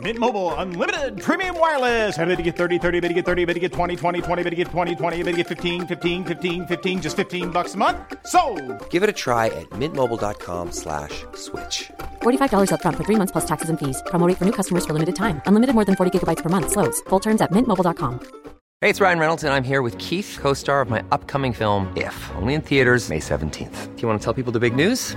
Mint Mobile unlimited premium wireless. Ready to get 30, 30, bit to get 30, bit to get 20, 20, 20, bit to get 20, 20, bit to get 15, 15, 15, 15 just 15 bucks a month. So, Give it a try at mintmobile.com slash switch. $45 upfront for three months plus taxes and fees. Promo rate for new customers for limited time. Unlimited more than 40 gigabytes per month. Slows. Full terms at mintmobile.com. Hey, it's Ryan Reynolds, and I'm here with Keith, co-star of my upcoming film, If, only in theaters May 17th. Do you want to tell people the big news?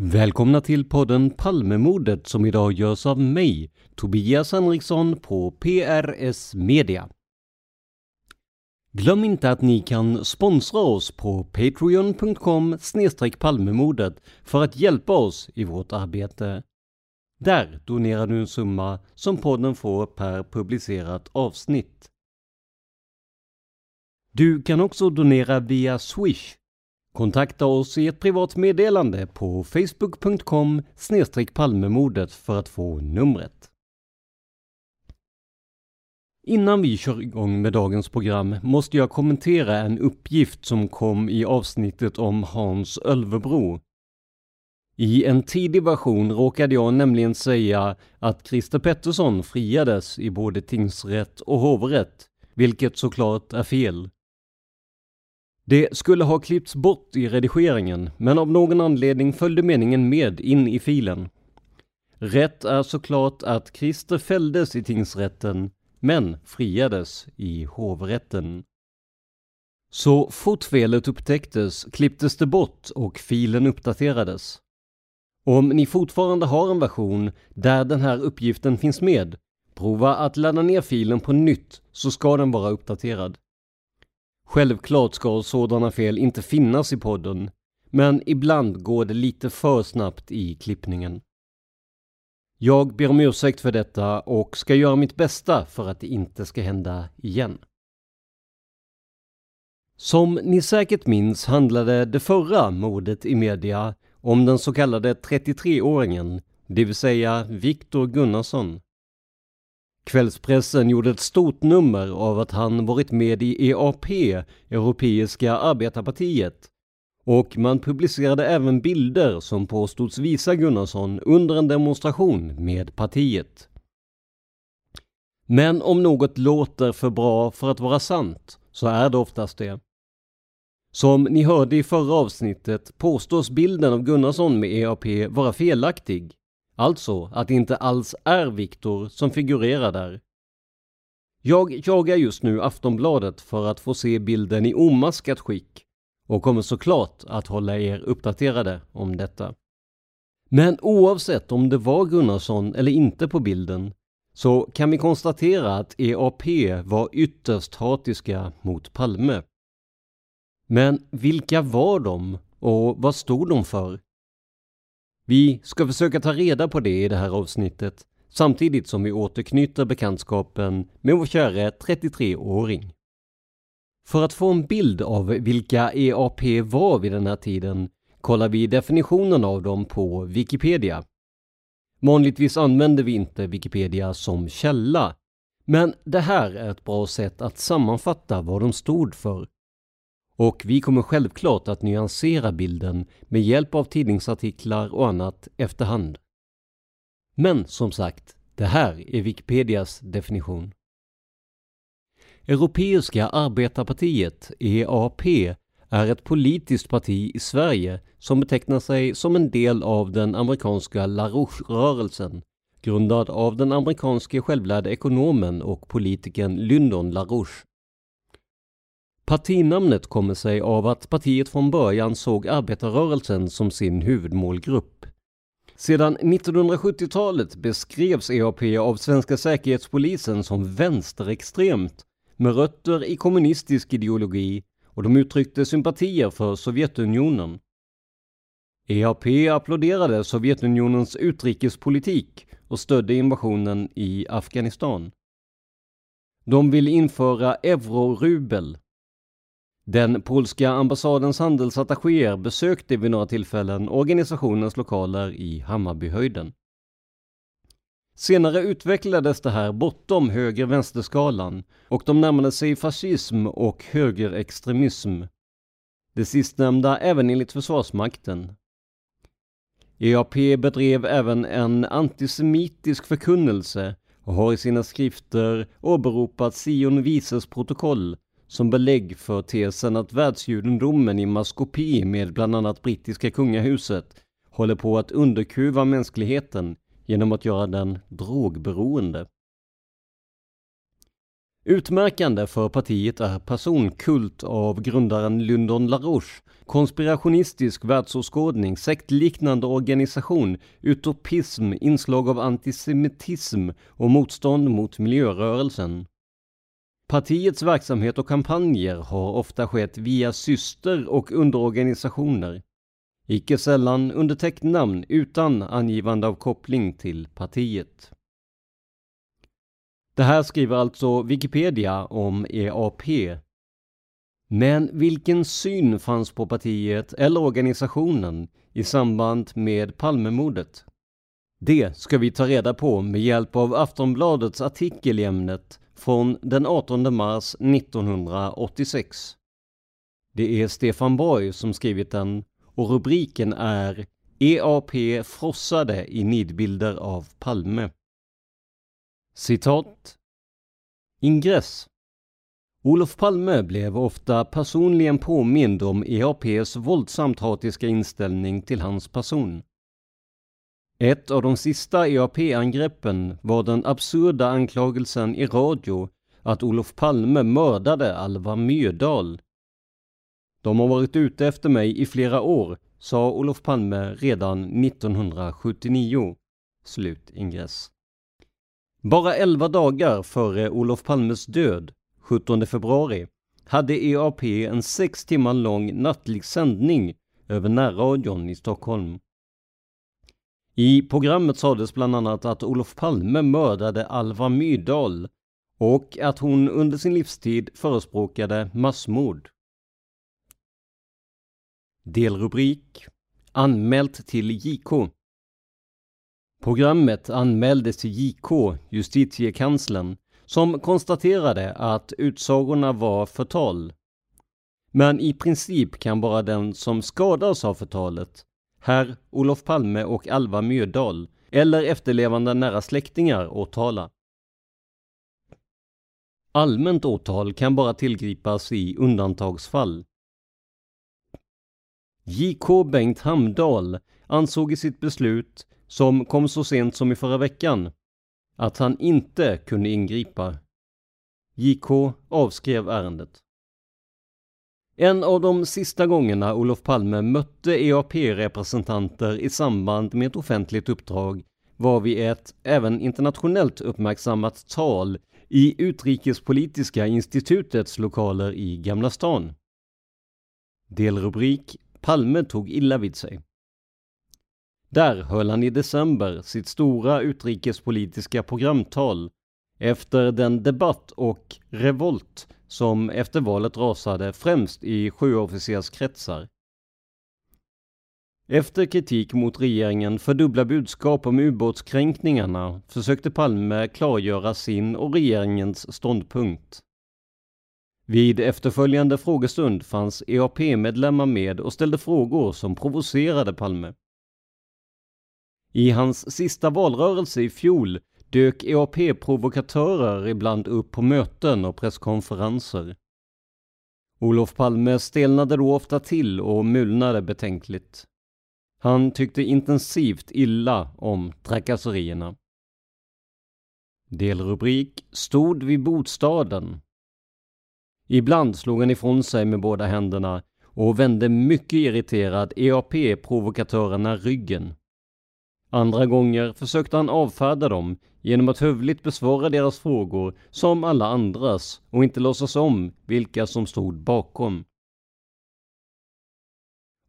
Välkomna till podden Palmemordet som idag görs av mig, Tobias Henriksson på PRS Media. Glöm inte att ni kan sponsra oss på patreon.com palmemordet för att hjälpa oss i vårt arbete. Där donerar du en summa som podden får per publicerat avsnitt. Du kan också donera via Swish. Kontakta oss i ett privat meddelande på facebook.com palmemordet för att få numret. Innan vi kör igång med dagens program måste jag kommentera en uppgift som kom i avsnittet om Hans Ölvebro. I en tidig version råkade jag nämligen säga att Christer Pettersson friades i både tingsrätt och hovrätt, vilket såklart är fel. Det skulle ha klippts bort i redigeringen, men av någon anledning följde meningen med in i filen. Rätt är såklart att Christer fälldes i tingsrätten, men friades i hovrätten. Så fort felet upptäcktes klipptes det bort och filen uppdaterades. Om ni fortfarande har en version där den här uppgiften finns med, prova att ladda ner filen på nytt så ska den vara uppdaterad. Självklart ska sådana fel inte finnas i podden, men ibland går det lite för snabbt i klippningen. Jag ber om ursäkt för detta och ska göra mitt bästa för att det inte ska hända igen. Som ni säkert minns handlade det förra mordet i media om den så kallade 33-åringen, det vill säga Viktor Gunnarsson. Kvällspressen gjorde ett stort nummer av att han varit med i EAP, Europeiska arbetarpartiet, och man publicerade även bilder som påstods visa Gunnarsson under en demonstration med partiet. Men om något låter för bra för att vara sant, så är det oftast det. Som ni hörde i förra avsnittet påstås bilden av Gunnarsson med EAP vara felaktig. Alltså att det inte alls är Viktor som figurerar där. Jag jagar just nu Aftonbladet för att få se bilden i omaskat skick och kommer såklart att hålla er uppdaterade om detta. Men oavsett om det var Gunnarsson eller inte på bilden så kan vi konstatera att EAP var ytterst hatiska mot Palme. Men vilka var de och vad stod de för? Vi ska försöka ta reda på det i det här avsnittet samtidigt som vi återknyter bekantskapen med vår käre 33-åring. För att få en bild av vilka EAP var vid den här tiden kollar vi definitionen av dem på Wikipedia. Vanligtvis använder vi inte Wikipedia som källa, men det här är ett bra sätt att sammanfatta vad de stod för. Och vi kommer självklart att nyansera bilden med hjälp av tidningsartiklar och annat efterhand. Men som sagt, det här är Wikipedias definition. Europeiska arbetarpartiet, EAP, är ett politiskt parti i Sverige som betecknar sig som en del av den amerikanska LaRouche-rörelsen, grundad av den amerikanske självlärde ekonomen och politikern Lyndon LaRouche. Partinamnet kommer sig av att partiet från början såg arbetarrörelsen som sin huvudmålgrupp. Sedan 1970-talet beskrevs EAP av svenska säkerhetspolisen som vänsterextremt med rötter i kommunistisk ideologi och de uttryckte sympatier för Sovjetunionen. EAP applåderade Sovjetunionens utrikespolitik och stödde invasionen i Afghanistan. De ville införa eurorubel. Den polska ambassadens handelsattachéer besökte vid några tillfällen organisationens lokaler i Hammarbyhöjden. Senare utvecklades det här bortom höger-vänsterskalan och de närmade sig fascism och högerextremism. Det sistnämnda även enligt Försvarsmakten. EAP bedrev även en antisemitisk förkunnelse och har i sina skrifter åberopat Sion Vises protokoll som belägg för tesen att världsjudendomen i maskopi med bland annat brittiska kungahuset håller på att underkuva mänskligheten genom att göra den drogberoende. Utmärkande för partiet är personkult av grundaren Lyndon LaRouche, konspirationistisk världsåskådning, sektliknande organisation, utopism, inslag av antisemitism och motstånd mot miljörörelsen. Partiets verksamhet och kampanjer har ofta skett via syster och underorganisationer, icke sällan under täcknamn utan angivande av koppling till partiet. Det här skriver alltså Wikipedia om EAP. Men vilken syn fanns på partiet eller organisationen i samband med Palmemordet? Det ska vi ta reda på med hjälp av Aftonbladets artikel i ämnet från den 18 mars 1986. Det är Stefan Borg som skrivit den och rubriken är EAP frossade i nidbilder av Palme. Citat. Ingress. Olof Palme blev ofta personligen påmind om EAPs våldsamt hatiska inställning till hans person. Ett av de sista EAP-angreppen var den absurda anklagelsen i radio att Olof Palme mördade Alva Myrdal de har varit ute efter mig i flera år, sa Olof Palme redan 1979. Slut ingress. Bara 11 dagar före Olof Palmes död, 17 februari, hade EAP en sex timmar lång nattlig sändning över närradion i Stockholm. I programmet sades bland annat att Olof Palme mördade Alva Myrdal och att hon under sin livstid förespråkade massmord. Delrubrik Anmält till JK Programmet anmäldes till JK, justitiekanslern, som konstaterade att utsagorna var förtal. Men i princip kan bara den som skadas av förtalet, herr Olof Palme och Alva Myrdal, eller efterlevande nära släktingar åtala. Allmänt åtal kan bara tillgripas i undantagsfall. JK Bengt Hamdahl ansåg i sitt beslut, som kom så sent som i förra veckan, att han inte kunde ingripa. JK avskrev ärendet. En av de sista gångerna Olof Palme mötte EAP-representanter i samband med ett offentligt uppdrag var vid ett även internationellt uppmärksammat tal i Utrikespolitiska institutets lokaler i Gamla stan. Delrubrik Palme tog illa vid sig. Där höll han i december sitt stora utrikespolitiska programtal efter den debatt och revolt som efter valet rasade främst i sjöofficerskretsar. Efter kritik mot regeringen för dubbla budskap om ubåtskränkningarna försökte Palme klargöra sin och regeringens ståndpunkt. Vid efterföljande frågestund fanns EAP-medlemmar med och ställde frågor som provocerade Palme. I hans sista valrörelse i fjol dök EAP-provokatörer ibland upp på möten och presskonferenser. Olof Palme stelnade då ofta till och mulnade betänkligt. Han tyckte intensivt illa om trakasserierna. Delrubrik Stod vid bostaden. Ibland slog han ifrån sig med båda händerna och vände mycket irriterad EAP-provokatörerna ryggen. Andra gånger försökte han avfärda dem genom att hövligt besvara deras frågor som alla andras och inte låtsas om vilka som stod bakom.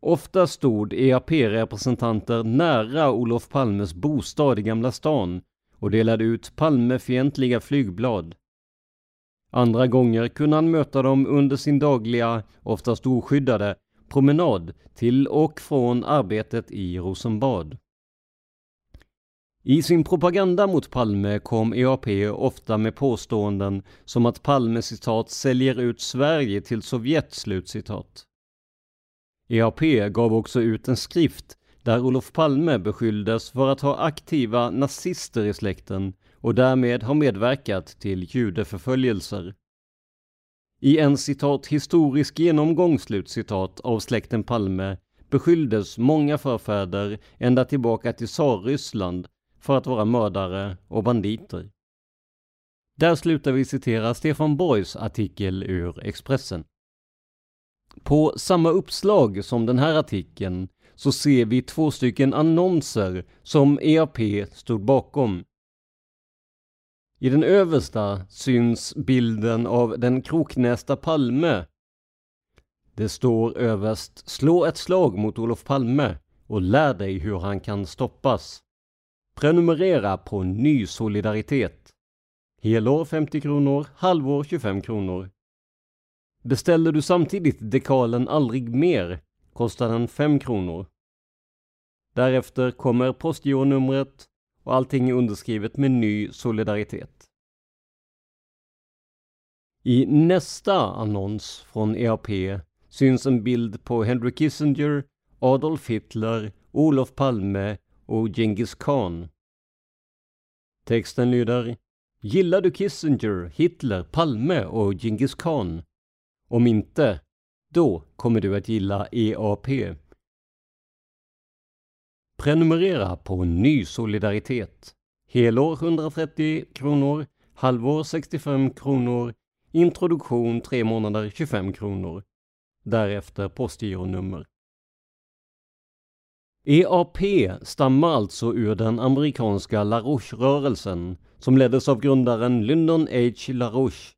Ofta stod EAP-representanter nära Olof Palmes bostad i Gamla stan och delade ut Palmefientliga flygblad. Andra gånger kunde han möta dem under sin dagliga, oftast oskyddade, promenad till och från arbetet i Rosenbad. I sin propaganda mot Palme kom EAP ofta med påståenden som att Palme citat säljer ut Sverige till Sovjet slutcitat. EAP gav också ut en skrift där Olof Palme beskylldes för att ha aktiva nazister i släkten och därmed ha medverkat till judeförföljelser. I en citat historisk genomgång slutcitat av släkten Palme beskylldes många förfäder ända tillbaka till Tsarryssland för att vara mördare och banditer. Där slutar vi citera Stefan Borgs artikel ur Expressen. På samma uppslag som den här artikeln så ser vi två stycken annonser som EAP stod bakom. I den översta syns bilden av den kroknästa Palme. Det står överst Slå ett slag mot Olof Palme och lär dig hur han kan stoppas. Prenumerera på Ny Solidaritet. Helår 50 kronor, halvår 25 kronor. Beställer du samtidigt dekalen Aldrig mer kostar den 5 kronor. Därefter kommer postgironumret och allting är underskrivet med Ny Solidaritet. I nästa annons från EAP syns en bild på Henry Kissinger, Adolf Hitler, Olof Palme och Genghis khan. Texten lyder Gillar du Kissinger, Hitler, Palme och Genghis khan? Om inte, då kommer du att gilla EAP. Prenumerera på Ny Solidaritet. Helår 130 kronor, halvår 65 kronor, introduktion 3 månader 25 kronor. Därefter postgironummer. EAP stammar alltså ur den amerikanska LaRouche-rörelsen som leddes av grundaren Lyndon H. LaRouche.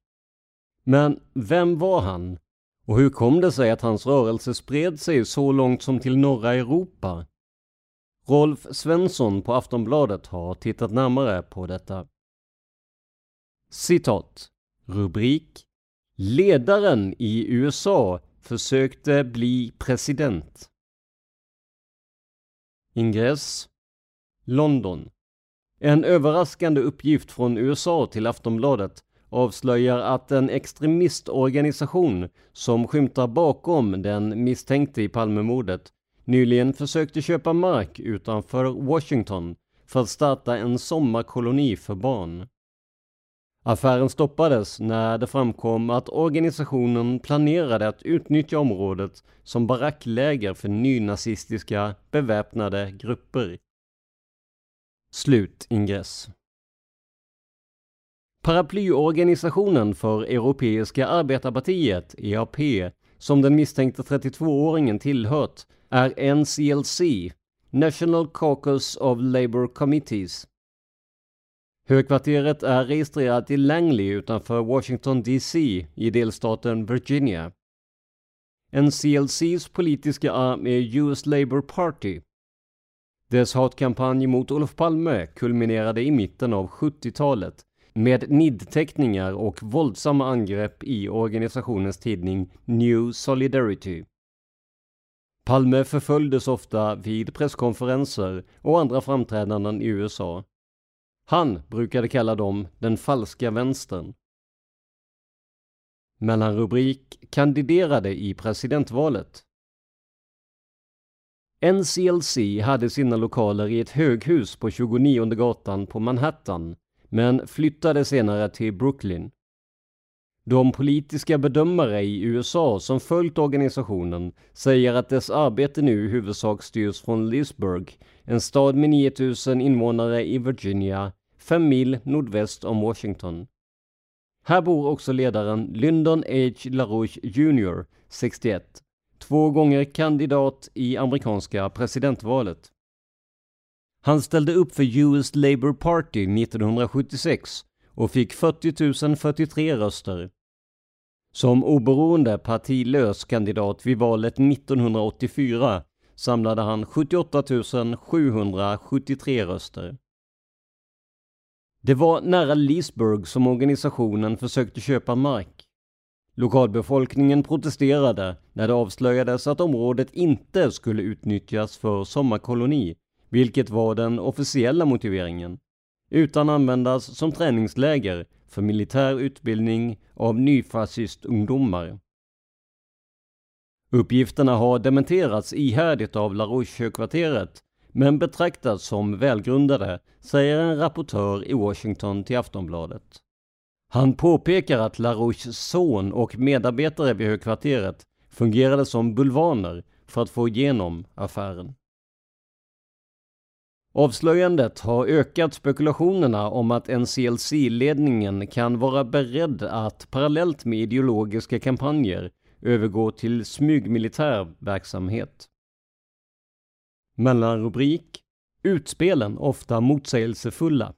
Men vem var han? Och hur kom det sig att hans rörelse spred sig så långt som till norra Europa? Rolf Svensson på Aftonbladet har tittat närmare på detta. Citat. Rubrik. Ledaren i USA försökte bli president. Ingress London. En överraskande uppgift från USA till Aftonbladet avslöjar att en extremistorganisation som skymtar bakom den misstänkte i Palmemordet nyligen försökte köpa mark utanför Washington för att starta en sommarkoloni för barn. Affären stoppades när det framkom att organisationen planerade att utnyttja området som barackläger för nynazistiska beväpnade grupper. Slut ingress. Paraplyorganisationen för Europeiska arbetarpartiet, EAP, som den misstänkte 32-åringen tillhört, är NCLC, National Caucus of Labour Committees. Högkvarteret är registrerat i Langley utanför Washington DC i delstaten Virginia. NCLCs politiska arm är US Labour Party. Dess hatkampanj mot Olof Palme kulminerade i mitten av 70-talet med nidteckningar och våldsamma angrepp i organisationens tidning New Solidarity. Palme förföljdes ofta vid presskonferenser och andra framträdanden i USA. Han brukade kalla dem den falska vänstern. Mellanrubrik kandiderade i presidentvalet. NCLC hade sina lokaler i ett höghus på 29 gatan på Manhattan, men flyttade senare till Brooklyn. De politiska bedömare i USA som följt organisationen säger att dess arbete nu i huvudsak styrs från Leesburg, en stad med 9000 invånare i Virginia, fem mil nordväst om Washington. Här bor också ledaren Lyndon H. LaRouche Jr, 61, två gånger kandidat i amerikanska presidentvalet. Han ställde upp för US Labour Party 1976 och fick 40 043 röster. Som oberoende partilös kandidat vid valet 1984 samlade han 78 773 röster. Det var nära Leesburg som organisationen försökte köpa mark. Lokalbefolkningen protesterade när det avslöjades att området inte skulle utnyttjas för sommarkoloni, vilket var den officiella motiveringen, utan användas som träningsläger för militär utbildning av nyfascistungdomar. Uppgifterna har dementerats ihärdigt av LaRouche-högkvarteret men betraktas som välgrundade, säger en rapportör i Washington till Aftonbladet. Han påpekar att LaRouches son och medarbetare vid högkvarteret fungerade som bulvaner för att få igenom affären. Avslöjandet har ökat spekulationerna om att NCLC-ledningen kan vara beredd att parallellt med ideologiska kampanjer övergå till smygmilitär verksamhet. Mellanrubrik Utspelen ofta motsägelsefulla.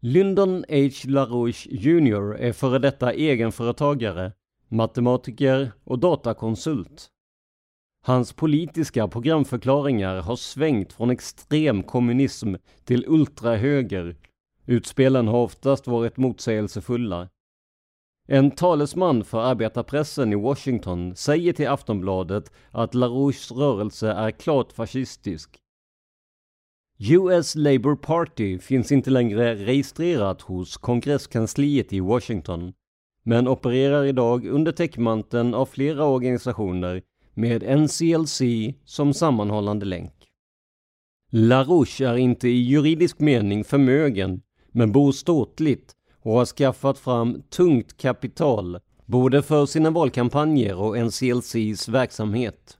Lyndon H. LaRouche Jr är före detta egenföretagare, matematiker och datakonsult. Hans politiska programförklaringar har svängt från extrem kommunism till ultrahöger. Utspelen har oftast varit motsägelsefulla. En talesman för arbetarpressen i Washington säger till Aftonbladet att LaRouches rörelse är klart fascistisk. US Labour Party finns inte längre registrerat hos kongresskansliet i Washington, men opererar idag under täckmanteln av flera organisationer med NCLC som sammanhållande länk. LaRouche är inte i juridisk mening förmögen, men bor ståtligt och har skaffat fram tungt kapital både för sina valkampanjer och NCLCs verksamhet.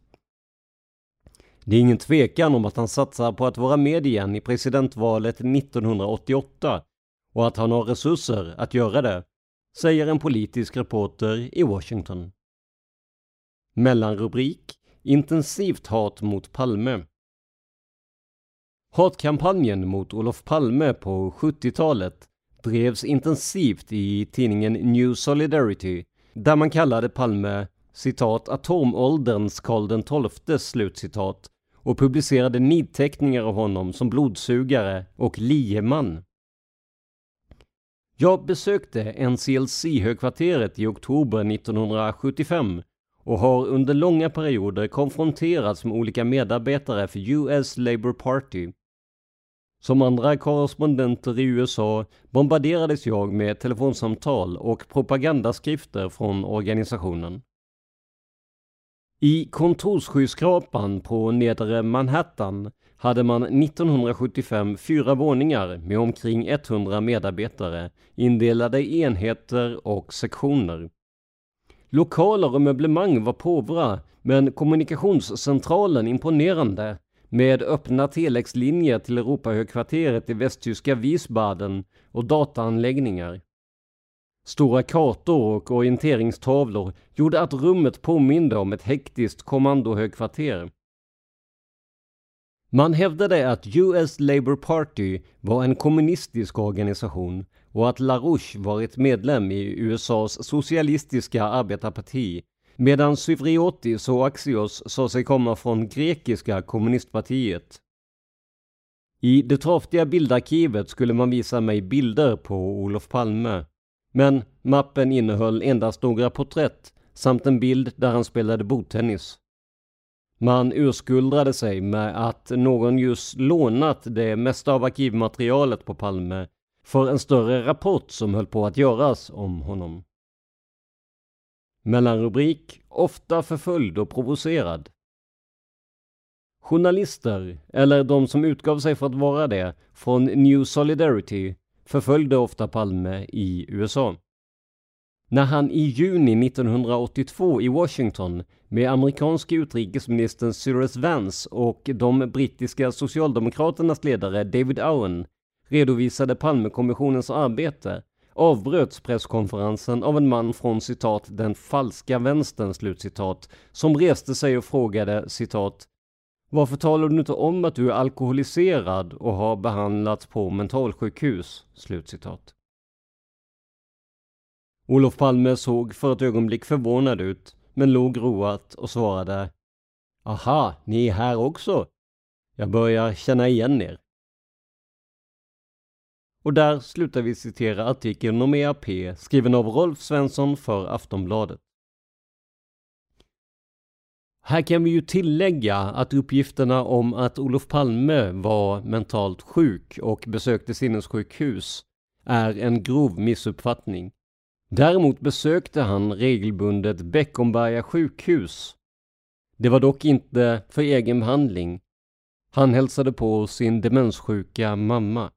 Det är ingen tvekan om att han satsar på att vara med igen i presidentvalet 1988 och att han har resurser att göra det, säger en politisk reporter i Washington. Mellanrubrik Intensivt hat mot Palme. Hatkampanjen mot Olof Palme på 70-talet drevs intensivt i tidningen New Solidarity där man kallade Palme citat atomålderns Karl XII slutcitat och publicerade nidteckningar av honom som blodsugare och lieman. Jag besökte NCLC-högkvarteret i oktober 1975 och har under långa perioder konfronterats med olika medarbetare för US Labour Party. Som andra korrespondenter i USA bombarderades jag med telefonsamtal och propagandaskrifter från organisationen. I kontorsskyskrapan på nedre Manhattan hade man 1975 fyra våningar med omkring 100 medarbetare indelade i enheter och sektioner. Lokaler och möblemang var påvra, men kommunikationscentralen imponerande med öppna telexlinjer till Europahögkvarteret i västtyska Wiesbaden och dataanläggningar. Stora kartor och orienteringstavlor gjorde att rummet påminde om ett hektiskt kommandohögkvarter. Man hävdade att US Labour Party var en kommunistisk organisation och att LaRouche varit medlem i USAs socialistiska arbetarparti medan Syvriotis och Axios sa sig komma från grekiska kommunistpartiet. I det torftiga bildarkivet skulle man visa mig bilder på Olof Palme. Men mappen innehöll endast några porträtt samt en bild där han spelade bordtennis. Man urskuldrade sig med att någon just lånat det mesta av arkivmaterialet på Palme för en större rapport som höll på att göras om honom. Mellanrubrik Ofta förföljd och provocerad. Journalister, eller de som utgav sig för att vara det, från New Solidarity förföljde ofta Palme i USA. När han i juni 1982 i Washington med amerikanske utrikesministern Cyrus Vance och de brittiska socialdemokraternas ledare David Owen redovisade Palmekommissionens arbete avbröts presskonferensen av en man från citat ”den falska vänstern” slutcitat, som reste sig och frågade citat varför talar du inte om att du är alkoholiserad och har behandlats på mentalsjukhus? Slutcitat. Olof Palme såg för ett ögonblick förvånad ut, men log roat och svarade Aha, ni är här också? Jag börjar känna igen er. Och där slutar vi citera artikeln om EAP skriven av Rolf Svensson för Aftonbladet. Här kan vi ju tillägga att uppgifterna om att Olof Palme var mentalt sjuk och besökte sinnessjukhus är en grov missuppfattning. Däremot besökte han regelbundet Beckomberga sjukhus. Det var dock inte för egen behandling. Han hälsade på sin demenssjuka mamma.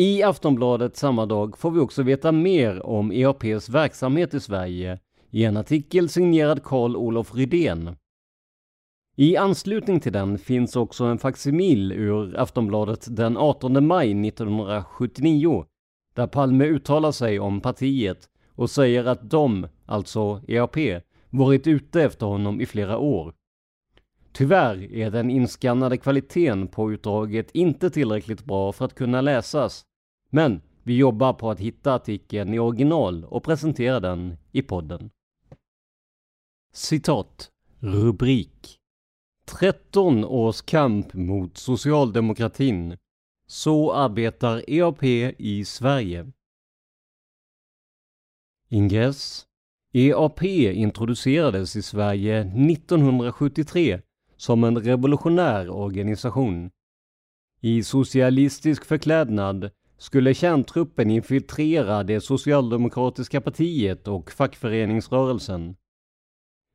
I Aftonbladet samma dag får vi också veta mer om EAPs verksamhet i Sverige i en artikel signerad Carl Olof Rydén. I anslutning till den finns också en faksimil ur Aftonbladet den 18 maj 1979 där Palme uttalar sig om partiet och säger att de, alltså EAP, varit ute efter honom i flera år. Tyvärr är den inskannade kvaliteten på utdraget inte tillräckligt bra för att kunna läsas, men vi jobbar på att hitta artikeln i original och presentera den i podden. Citat. Rubrik. 13 års kamp mot socialdemokratin. Så arbetar EAP i Sverige. Ingress. EAP introducerades i Sverige 1973 som en revolutionär organisation. I socialistisk förklädnad skulle kärntruppen infiltrera det socialdemokratiska partiet och fackföreningsrörelsen.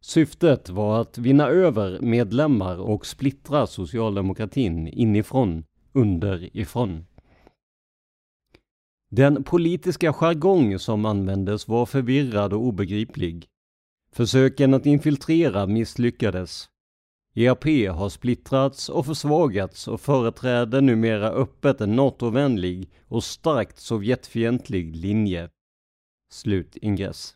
Syftet var att vinna över medlemmar och splittra socialdemokratin inifrån, underifrån. Den politiska jargong som användes var förvirrad och obegriplig. Försöken att infiltrera misslyckades. EAP har splittrats och försvagats och företräder numera öppet en NATO-vänlig och starkt Sovjetfientlig linje. Slut ingress.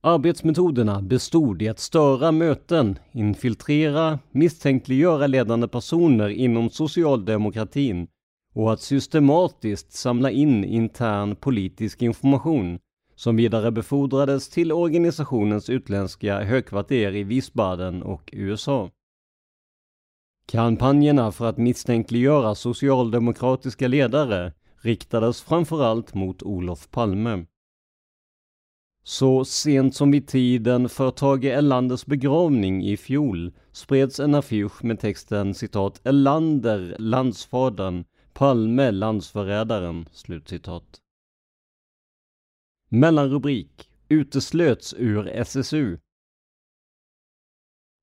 Arbetsmetoderna bestod i att störa möten, infiltrera, misstänkliggöra ledande personer inom socialdemokratin och att systematiskt samla in intern politisk information som vidarebefordrades till organisationens utländska högkvarter i Wiesbaden och USA. Kampanjerna för att misstänkliggöra socialdemokratiska ledare riktades framförallt mot Olof Palme. Så sent som vid tiden för Tage Erlanders begravning i fjol spreds en affisch med texten citat Erlander, landsfadern, Palme, landsförrädaren, slutcitat. Mellanrubrik Uteslöts ur SSU.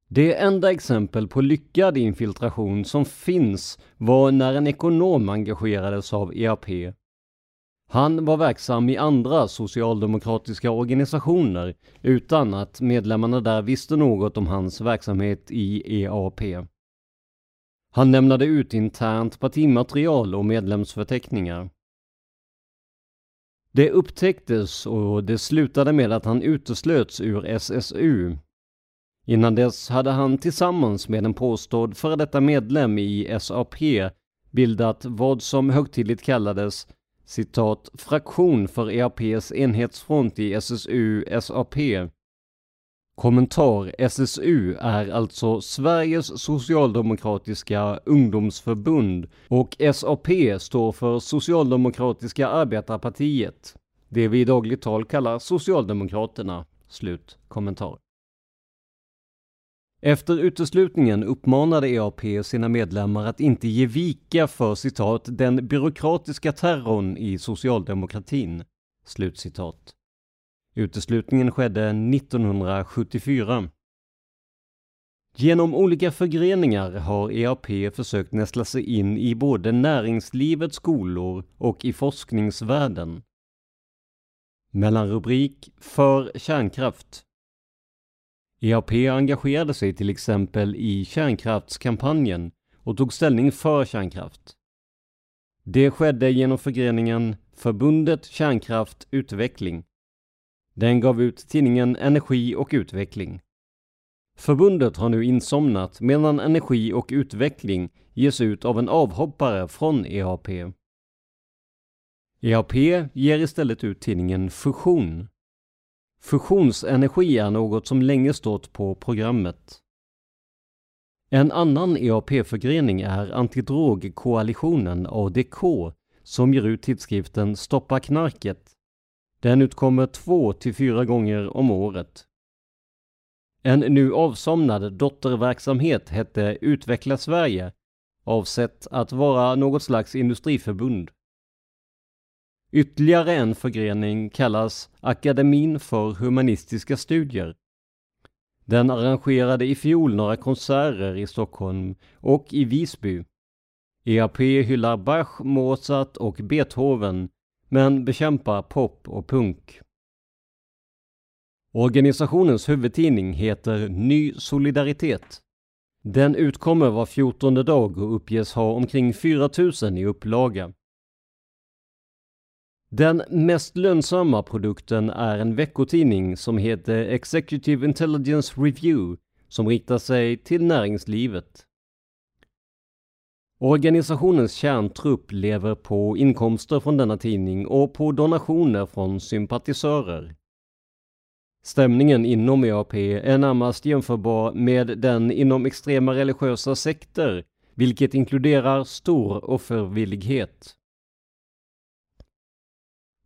Det enda exempel på lyckad infiltration som finns var när en ekonom engagerades av EAP. Han var verksam i andra socialdemokratiska organisationer utan att medlemmarna där visste något om hans verksamhet i EAP. Han lämnade ut internt partimaterial och medlemsförteckningar. Det upptäcktes och det slutade med att han uteslöts ur SSU. Innan dess hade han tillsammans med en påstådd före detta medlem i SAP bildat vad som högtidligt kallades citat, fraktion för EAPs enhetsfront i SSU-SAP. Kommentar SSU är alltså Sveriges socialdemokratiska ungdomsförbund och SAP står för Socialdemokratiska arbetarpartiet. Det vi i dagligt tal kallar Socialdemokraterna. Slut kommentar. Efter uteslutningen uppmanade EAP sina medlemmar att inte ge vika för citat den byråkratiska terrorn i socialdemokratin. Slutcitat. Uteslutningen skedde 1974. Genom olika förgreningar har EAP försökt nästla sig in i både näringslivets skolor och i forskningsvärlden. Mellanrubrik För kärnkraft EAP engagerade sig till exempel i kärnkraftskampanjen och tog ställning för kärnkraft. Det skedde genom förgreningen Förbundet Kärnkraft Utveckling. Den gav ut tidningen Energi och Utveckling. Förbundet har nu insomnat medan Energi och Utveckling ges ut av en avhoppare från EAP. EAP ger istället ut tidningen Fusion. Fusionsenergi är något som länge stått på programmet. En annan EAP-förgrening är antidrogkoalitionen ADK som ger ut tidskriften Stoppa knarket. Den utkommer två till fyra gånger om året. En nu avsomnad dotterverksamhet hette Utveckla Sverige, avsett att vara något slags industriförbund. Ytterligare en förgrening kallas Akademin för humanistiska studier. Den arrangerade i fjol några konserter i Stockholm och i Visby. EAP hyllar Bach, Mozart och Beethoven men bekämpar pop och punk. Organisationens huvudtidning heter Ny Solidaritet. Den utkommer var fjortonde dag och uppges ha omkring 4000 i upplaga. Den mest lönsamma produkten är en veckotidning som heter Executive Intelligence Review som riktar sig till näringslivet. Organisationens kärntrupp lever på inkomster från denna tidning och på donationer från sympatisörer. Stämningen inom EAP är närmast jämförbar med den inom extrema religiösa sekter, vilket inkluderar stor offervillighet.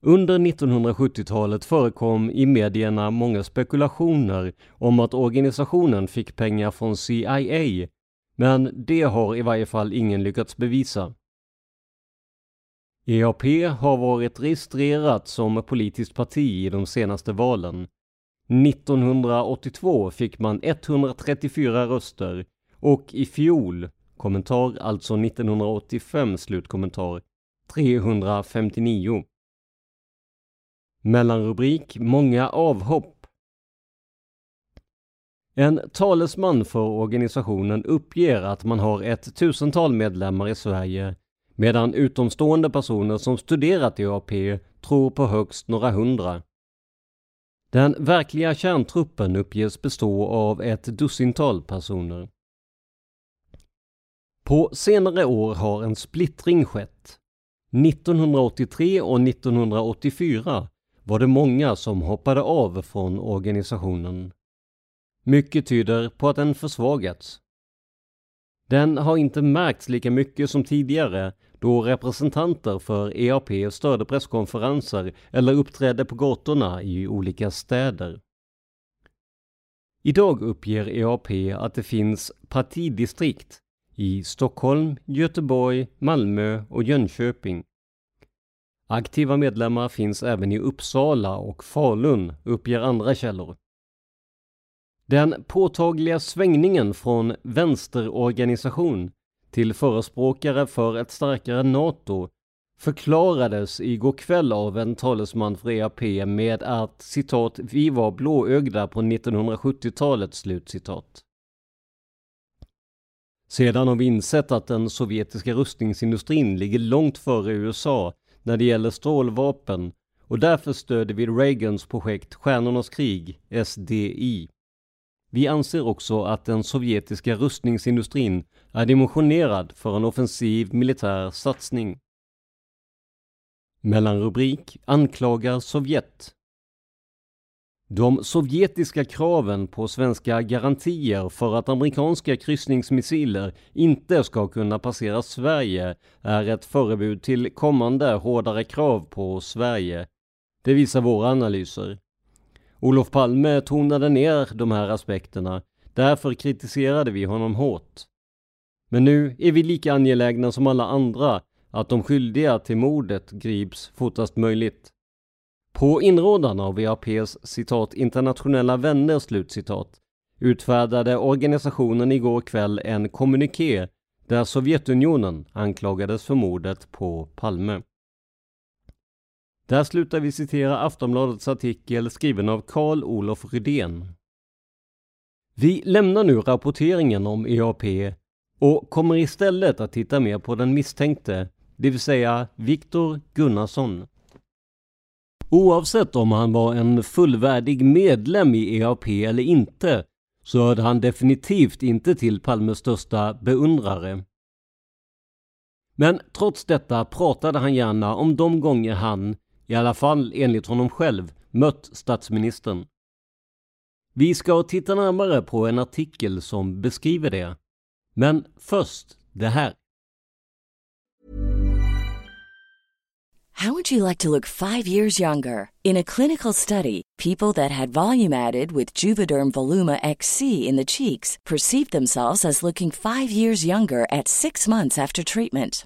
Under 1970-talet förekom i medierna många spekulationer om att organisationen fick pengar från CIA, men det har i varje fall ingen lyckats bevisa. EAP har varit registrerat som politiskt parti i de senaste valen. 1982 fick man 134 röster och i fjol, kommentar alltså 1985 slutkommentar, 359. Mellanrubrik Många avhopp. En talesman för organisationen uppger att man har ett tusental medlemmar i Sverige medan utomstående personer som studerat i AP tror på högst några hundra. Den verkliga kärntruppen uppges bestå av ett dussintal personer. På senare år har en splittring skett. 1983 och 1984 var det många som hoppade av från organisationen. Mycket tyder på att den försvagats. Den har inte märkts lika mycket som tidigare då representanter för EAP störde presskonferenser eller uppträdde på gatorna i olika städer. Idag uppger EAP att det finns partidistrikt i Stockholm, Göteborg, Malmö och Jönköping. Aktiva medlemmar finns även i Uppsala och Falun, uppger andra källor. Den påtagliga svängningen från vänsterorganisation till förespråkare för ett starkare NATO förklarades igår kväll av en talesman för EAP med att citat ”vi var blåögda på 1970-talet” slutcitat. Sedan har vi insett att den sovjetiska rustningsindustrin ligger långt före USA när det gäller strålvapen och därför stöder vi Reagans projekt Stjärnornas krig, SDI. Vi anser också att den sovjetiska rustningsindustrin är dimensionerad för en offensiv militär satsning. Mellanrubrik anklagar Sovjet. De sovjetiska kraven på svenska garantier för att amerikanska kryssningsmissiler inte ska kunna passera Sverige är ett förebud till kommande hårdare krav på Sverige. Det visar våra analyser. Olof Palme tonade ner de här aspekterna, därför kritiserade vi honom hårt. Men nu är vi lika angelägna som alla andra att de skyldiga till mordet grips fortast möjligt. På inrådan av VAPs citat internationella vänner slutcitat utfärdade organisationen igår kväll en kommuniké där Sovjetunionen anklagades för mordet på Palme. Där slutar vi citera Aftonbladets artikel skriven av Carl Olof Rydén. Vi lämnar nu rapporteringen om EAP och kommer istället att titta mer på den misstänkte, det vill säga Viktor Gunnarsson. Oavsett om han var en fullvärdig medlem i EAP eller inte så hörde han definitivt inte till Palmes största beundrare. Men trots detta pratade han gärna om de gånger han, i alla fall enligt honom själv, mött statsministern. Vi ska titta närmare på en artikel som beskriver det. Men först det här. How would you like to look five years younger? In a clinical study, people that had volume added with Juvederm Voluma XC in the cheeks perceived themselves as looking five years younger at six months after treatment.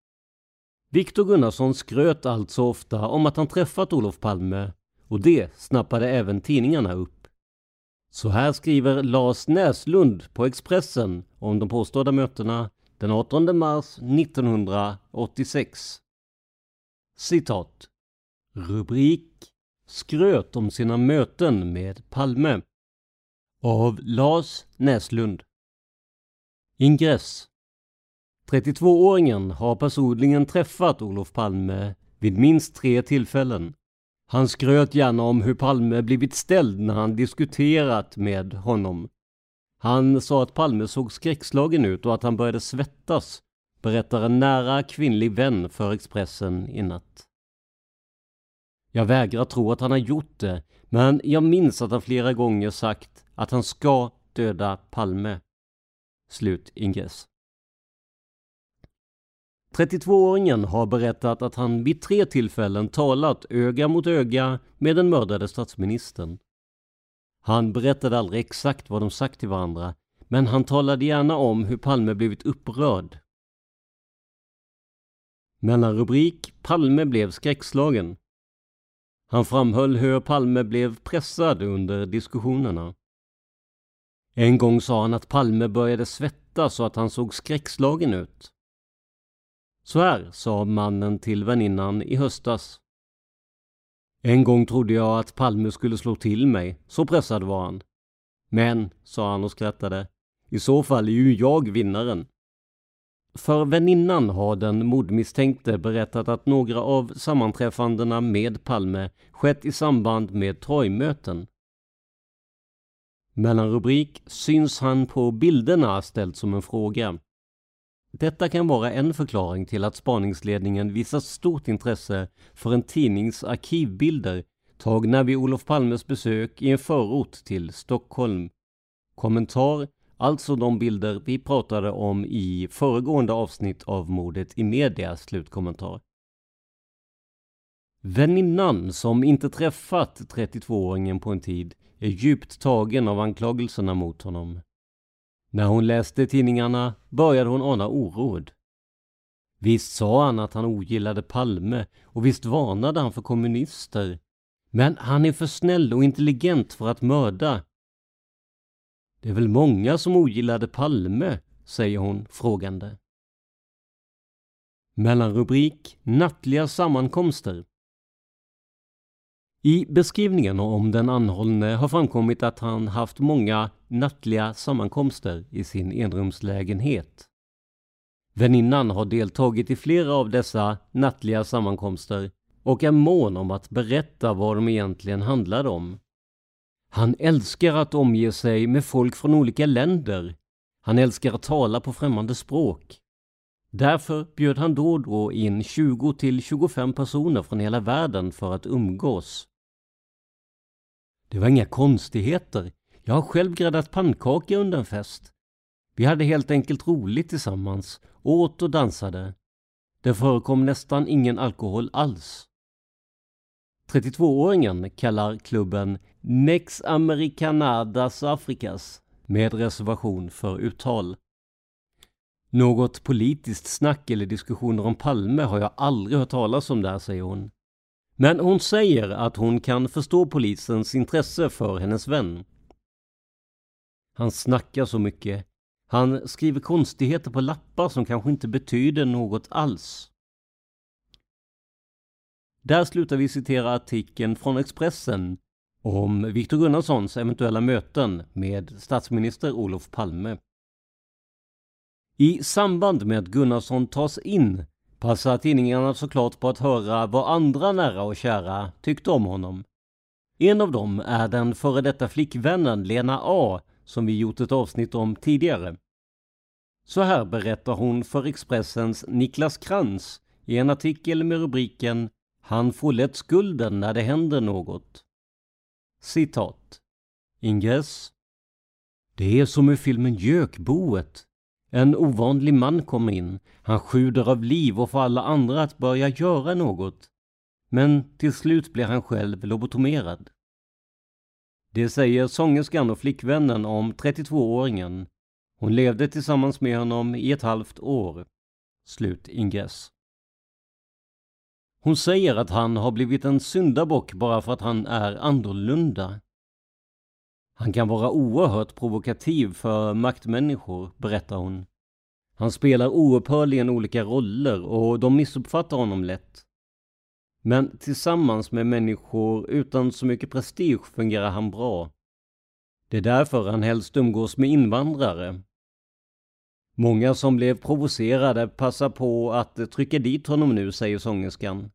Viktor Gunnarsson skröt alltså ofta om att han träffat Olof Palme och det snappade även tidningarna upp. Så här skriver Lars Näslund på Expressen om de påstådda mötena den 18 mars 1986. Citat. Rubrik Skröt om sina möten med Palme. Av Lars Näslund. Ingress 32-åringen har personligen träffat Olof Palme vid minst tre tillfällen. Han skröt gärna om hur Palme blivit ställd när han diskuterat med honom. Han sa att Palme såg skräckslagen ut och att han började svettas, berättar en nära kvinnlig vän för Expressen i natt. Jag vägrar tro att han har gjort det, men jag minns att han flera gånger sagt att han ska döda Palme. Slut ingress. 32-åringen har berättat att han vid tre tillfällen talat öga mot öga med den mördade statsministern. Han berättade aldrig exakt vad de sagt till varandra, men han talade gärna om hur Palme blivit upprörd. Mellanrubrik Palme blev skräckslagen. Han framhöll hur Palme blev pressad under diskussionerna. En gång sa han att Palme började svettas och att han såg skräckslagen ut. Så här sa mannen till väninnan i höstas. En gång trodde jag att Palme skulle slå till mig, så pressad var han. Men, sa han och skrattade, i så fall är ju jag vinnaren. För väninnan har den mordmisstänkte berättat att några av sammanträffandena med Palme skett i samband med torgmöten. Mellanrubrik Syns han på bilderna ställt som en fråga. Detta kan vara en förklaring till att spaningsledningen visat stort intresse för en tidnings arkivbilder tagna vid Olof Palmes besök i en förort till Stockholm. Kommentar Alltså de bilder vi pratade om i föregående avsnitt av mordet i media, slutkommentar. Väninnan som inte träffat 32-åringen på en tid är djupt tagen av anklagelserna mot honom. När hon läste tidningarna började hon ana oråd. Visst sa han att han ogillade Palme och visst varnade han för kommunister. Men han är för snäll och intelligent för att mörda. Det är väl många som ogillade Palme, säger hon frågande. Mellanrubrik Nattliga sammankomster i beskrivningen om den anhållne har framkommit att han haft många nattliga sammankomster i sin enrumslägenhet. Väninnan har deltagit i flera av dessa nattliga sammankomster och är mån om att berätta vad de egentligen handlade om. Han älskar att omge sig med folk från olika länder. Han älskar att tala på främmande språk. Därför bjöd han då och då in 20 till 25 personer från hela världen för att umgås. Det var inga konstigheter. Jag har själv gräddat pannkaka under en fest. Vi hade helt enkelt roligt tillsammans, åt och dansade. Det förekom nästan ingen alkohol alls. 32-åringen kallar klubben Nex Americanadas Afrikas med reservation för uttal. Något politiskt snack eller diskussioner om Palme har jag aldrig hört talas om där, säger hon. Men hon säger att hon kan förstå polisens intresse för hennes vän. Han snackar så mycket. Han skriver konstigheter på lappar som kanske inte betyder något alls. Där slutar vi citera artikeln från Expressen om Viktor Gunnarssons eventuella möten med statsminister Olof Palme. I samband med att Gunnarsson tas in passar tidningarna såklart på att höra vad andra nära och kära tyckte om honom. En av dem är den före detta flickvännen Lena A som vi gjort ett avsnitt om tidigare. Så här berättar hon för Expressens Niklas Krantz i en artikel med rubriken Han får lätt skulden när det händer något. Citat. Ingress. Det är som i filmen Gökboet en ovanlig man kommer in. Han sjuder av liv och får alla andra att börja göra något. Men till slut blir han själv lobotomerad. Det säger sångerskan och flickvännen om 32-åringen. Hon levde tillsammans med honom i ett halvt år. Slut ingress. Hon säger att han har blivit en syndabock bara för att han är annorlunda. Han kan vara oerhört provokativ för maktmänniskor, berättar hon. Han spelar oupphörligen olika roller och de missuppfattar honom lätt. Men tillsammans med människor utan så mycket prestige fungerar han bra. Det är därför han helst umgås med invandrare. Många som blev provocerade passar på att trycka dit honom nu, säger sångerskan.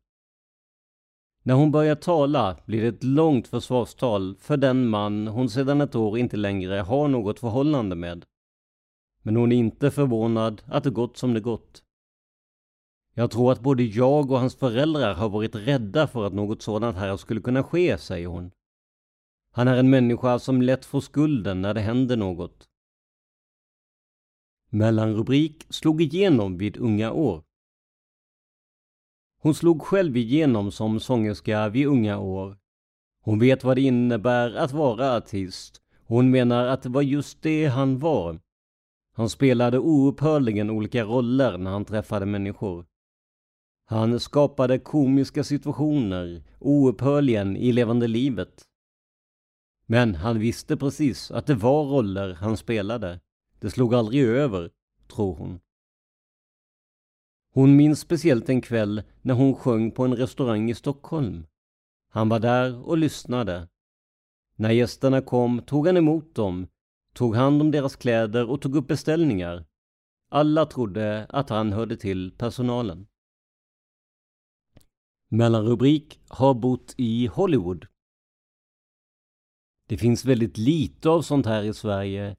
När hon börjar tala blir det ett långt försvarstal för den man hon sedan ett år inte längre har något förhållande med. Men hon är inte förvånad att det gått som det gått. Jag tror att både jag och hans föräldrar har varit rädda för att något sådant här skulle kunna ske, säger hon. Han är en människa som lätt får skulden när det händer något. Mellanrubrik slog igenom vid unga år. Hon slog själv igenom som sångerska vid unga år. Hon vet vad det innebär att vara artist. Hon menar att det var just det han var. Han spelade oupphörligen olika roller när han träffade människor. Han skapade komiska situationer oupphörligen i levande livet. Men han visste precis att det var roller han spelade. Det slog aldrig över, tror hon. Hon minns speciellt en kväll när hon sjöng på en restaurang i Stockholm. Han var där och lyssnade. När gästerna kom tog han emot dem, tog hand om deras kläder och tog upp beställningar. Alla trodde att han hörde till personalen. Mellanrubrik har bott i Hollywood. Det finns väldigt lite av sånt här i Sverige.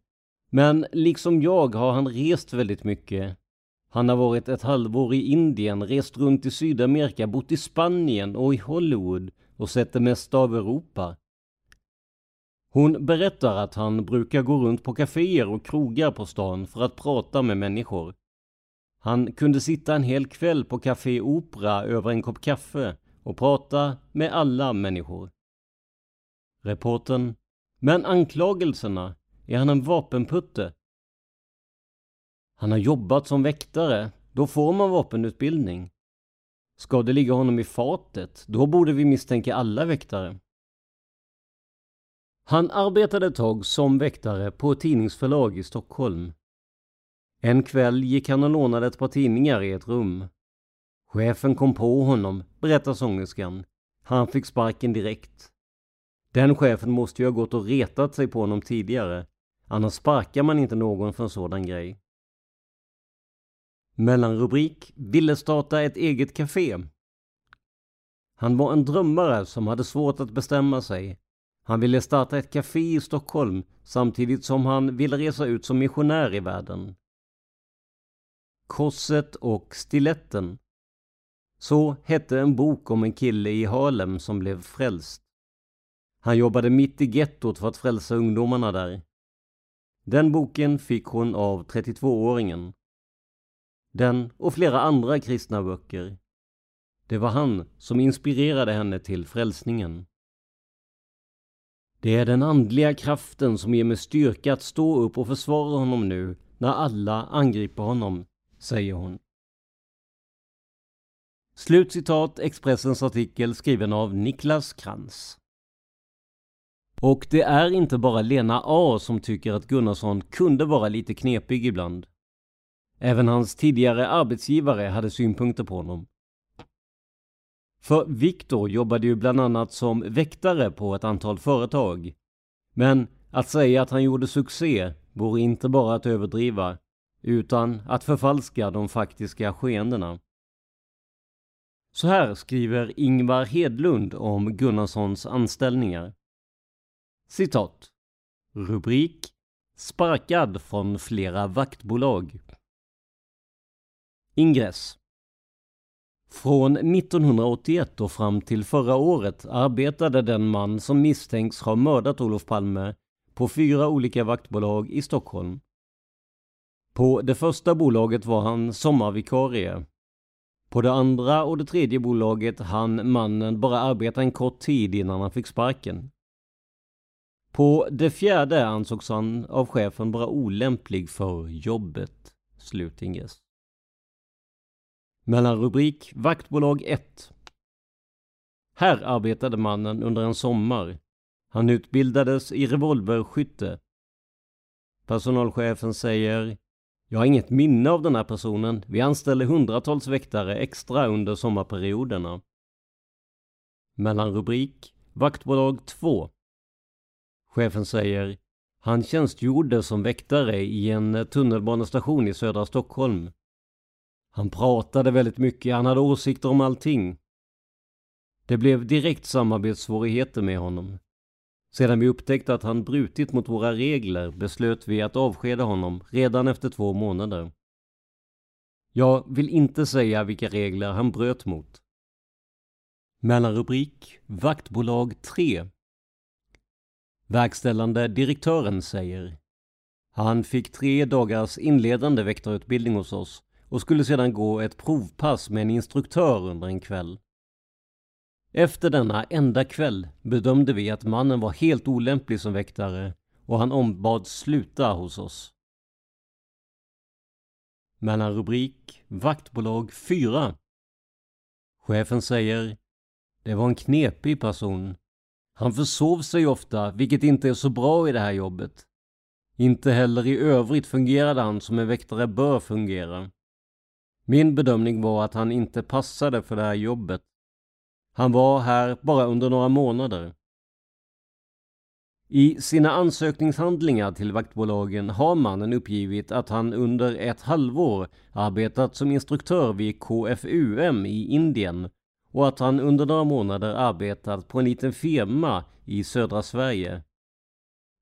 Men liksom jag har han rest väldigt mycket. Han har varit ett halvår i Indien, rest runt i Sydamerika, bott i Spanien och i Hollywood och sett det mesta av Europa. Hon berättar att han brukar gå runt på kaféer och krogar på stan för att prata med människor. Han kunde sitta en hel kväll på Café Opera över en kopp kaffe och prata med alla människor. Reporten. Men anklagelserna? Är han en vapenputte? Han har jobbat som väktare. Då får man vapenutbildning. Ska det ligga honom i fatet? Då borde vi misstänka alla väktare. Han arbetade ett tag som väktare på ett tidningsförlag i Stockholm. En kväll gick han och lånade ett par tidningar i ett rum. Chefen kom på honom, berättar sångerskan. Han fick sparken direkt. Den chefen måste ju ha gått och retat sig på honom tidigare. Annars sparkar man inte någon för en sådan grej. Mellanrubrik Ville starta ett eget café. Han var en drömmare som hade svårt att bestämma sig. Han ville starta ett café i Stockholm samtidigt som han ville resa ut som missionär i världen. Korset och stiletten. Så hette en bok om en kille i Harlem som blev frälst. Han jobbade mitt i gettot för att frälsa ungdomarna där. Den boken fick hon av 32-åringen. Den och flera andra kristna böcker. Det var han som inspirerade henne till frälsningen. Det är den andliga kraften som ger mig styrka att stå upp och försvara honom nu när alla angriper honom, säger hon. Slutcitat Expressens artikel skriven av Niklas Krantz. Och det är inte bara Lena A som tycker att Gunnarsson kunde vara lite knepig ibland. Även hans tidigare arbetsgivare hade synpunkter på honom. För Viktor jobbade ju bland annat som väktare på ett antal företag. Men att säga att han gjorde succé vore inte bara att överdriva, utan att förfalska de faktiska skeendena. Så här skriver Ingvar Hedlund om Gunnarssons anställningar. Citat. Rubrik Sparkad från flera vaktbolag. Ingress Från 1981 och fram till förra året arbetade den man som misstänks ha mördat Olof Palme på fyra olika vaktbolag i Stockholm. På det första bolaget var han sommarvikarie. På det andra och det tredje bolaget hann mannen bara arbeta en kort tid innan han fick sparken. På det fjärde ansågs han av chefen vara olämplig för jobbet. Slutingress. Mellanrubrik Vaktbolag 1 Här arbetade mannen under en sommar. Han utbildades i revolverskytte. Personalchefen säger Jag har inget minne av den här personen. Vi anställde hundratals väktare extra under sommarperioderna. Mellanrubrik Vaktbolag 2 Chefen säger Han tjänstgjorde som väktare i en tunnelbanestation i södra Stockholm. Han pratade väldigt mycket, han hade åsikter om allting. Det blev direkt samarbetssvårigheter med honom. Sedan vi upptäckte att han brutit mot våra regler beslöt vi att avskeda honom redan efter två månader. Jag vill inte säga vilka regler han bröt mot. Mellanrubrik Vaktbolag 3 Verkställande direktören säger Han fick tre dagars inledande väktarutbildning hos oss och skulle sedan gå ett provpass med en instruktör under en kväll. Efter denna enda kväll bedömde vi att mannen var helt olämplig som väktare och han ombads sluta hos oss. Mellan rubrik Vaktbolag 4 Chefen säger Det var en knepig person. Han försov sig ofta, vilket inte är så bra i det här jobbet. Inte heller i övrigt fungerade han som en väktare bör fungera. Min bedömning var att han inte passade för det här jobbet. Han var här bara under några månader. I sina ansökningshandlingar till vaktbolagen har mannen uppgivit att han under ett halvår arbetat som instruktör vid KFUM i Indien och att han under några månader arbetat på en liten firma i södra Sverige.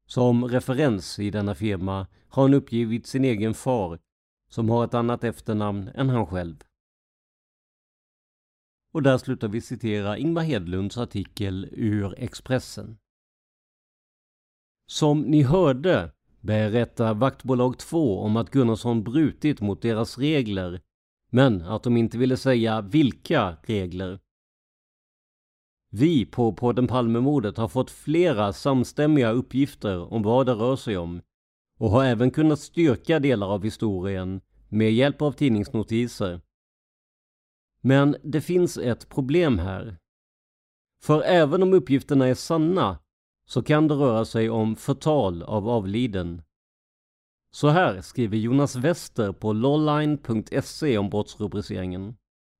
Som referens i denna firma har han uppgivit sin egen far som har ett annat efternamn än han själv. Och där slutar vi citera Ingmar Hedlunds artikel ur Expressen. Som ni hörde berättar vaktbolag 2 om att Gunnarsson brutit mot deras regler, men att de inte ville säga vilka regler. Vi på podden Palmemordet har fått flera samstämmiga uppgifter om vad det rör sig om och har även kunnat styrka delar av historien med hjälp av tidningsnotiser. Men det finns ett problem här. För även om uppgifterna är sanna så kan det röra sig om förtal av avliden. Så här skriver Jonas Wester på lawline.se om brottsrubriceringen.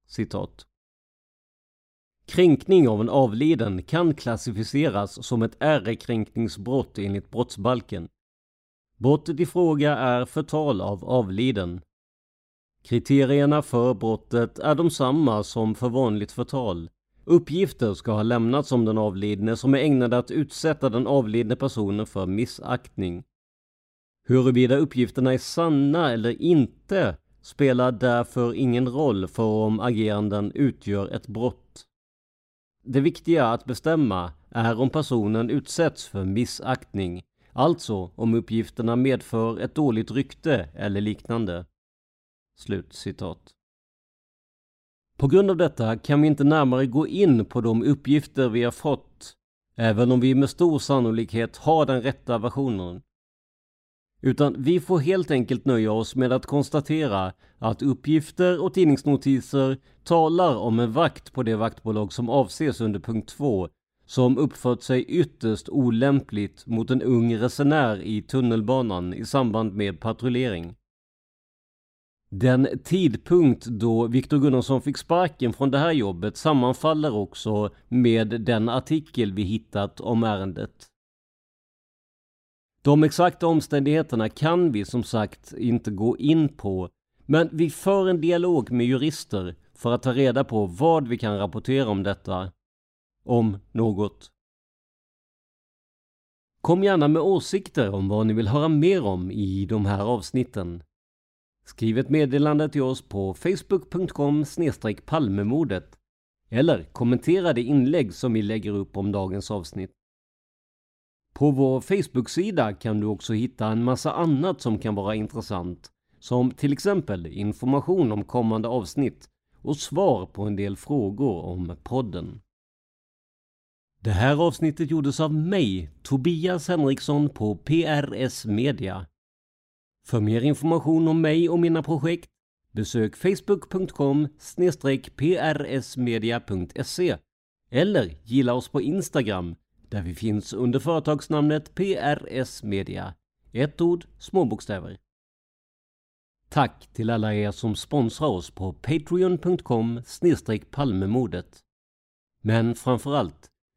Citat. Kränkning av en avliden kan klassificeras som ett ärekränkningsbrott enligt brottsbalken. Brottet i fråga är förtal av avliden. Kriterierna för brottet är de samma som för vanligt förtal. Uppgifter ska ha lämnats om den avlidne som är ägnade att utsätta den avlidne personen för missaktning. Huruvida uppgifterna är sanna eller inte spelar därför ingen roll för om ageranden utgör ett brott. Det viktiga att bestämma är om personen utsätts för missaktning, alltså om uppgifterna medför ett dåligt rykte eller liknande. Slut citat. På grund av detta kan vi inte närmare gå in på de uppgifter vi har fått, även om vi med stor sannolikhet har den rätta versionen. Utan vi får helt enkelt nöja oss med att konstatera att uppgifter och tidningsnotiser talar om en vakt på det vaktbolag som avses under punkt 2 som uppfört sig ytterst olämpligt mot en ung resenär i tunnelbanan i samband med patrullering. Den tidpunkt då Viktor Gunnarsson fick sparken från det här jobbet sammanfaller också med den artikel vi hittat om ärendet. De exakta omständigheterna kan vi som sagt inte gå in på, men vi för en dialog med jurister för att ta reda på vad vi kan rapportera om detta. Om något. Kom gärna med åsikter om vad ni vill höra mer om i de här avsnitten. Skriv ett meddelande till oss på facebook.com palmemordet eller kommentera det inlägg som vi lägger upp om dagens avsnitt. På vår Facebook-sida kan du också hitta en massa annat som kan vara intressant, som till exempel information om kommande avsnitt och svar på en del frågor om podden. Det här avsnittet gjordes av mig, Tobias Henriksson på PRS Media. För mer information om mig och mina projekt besök facebook.com prsmedia.se eller gilla oss på Instagram där vi finns under företagsnamnet PRS Media. Ett ord, små bokstäver. Tack till alla er som sponsrar oss på patreon.com palmemodet. Men framförallt,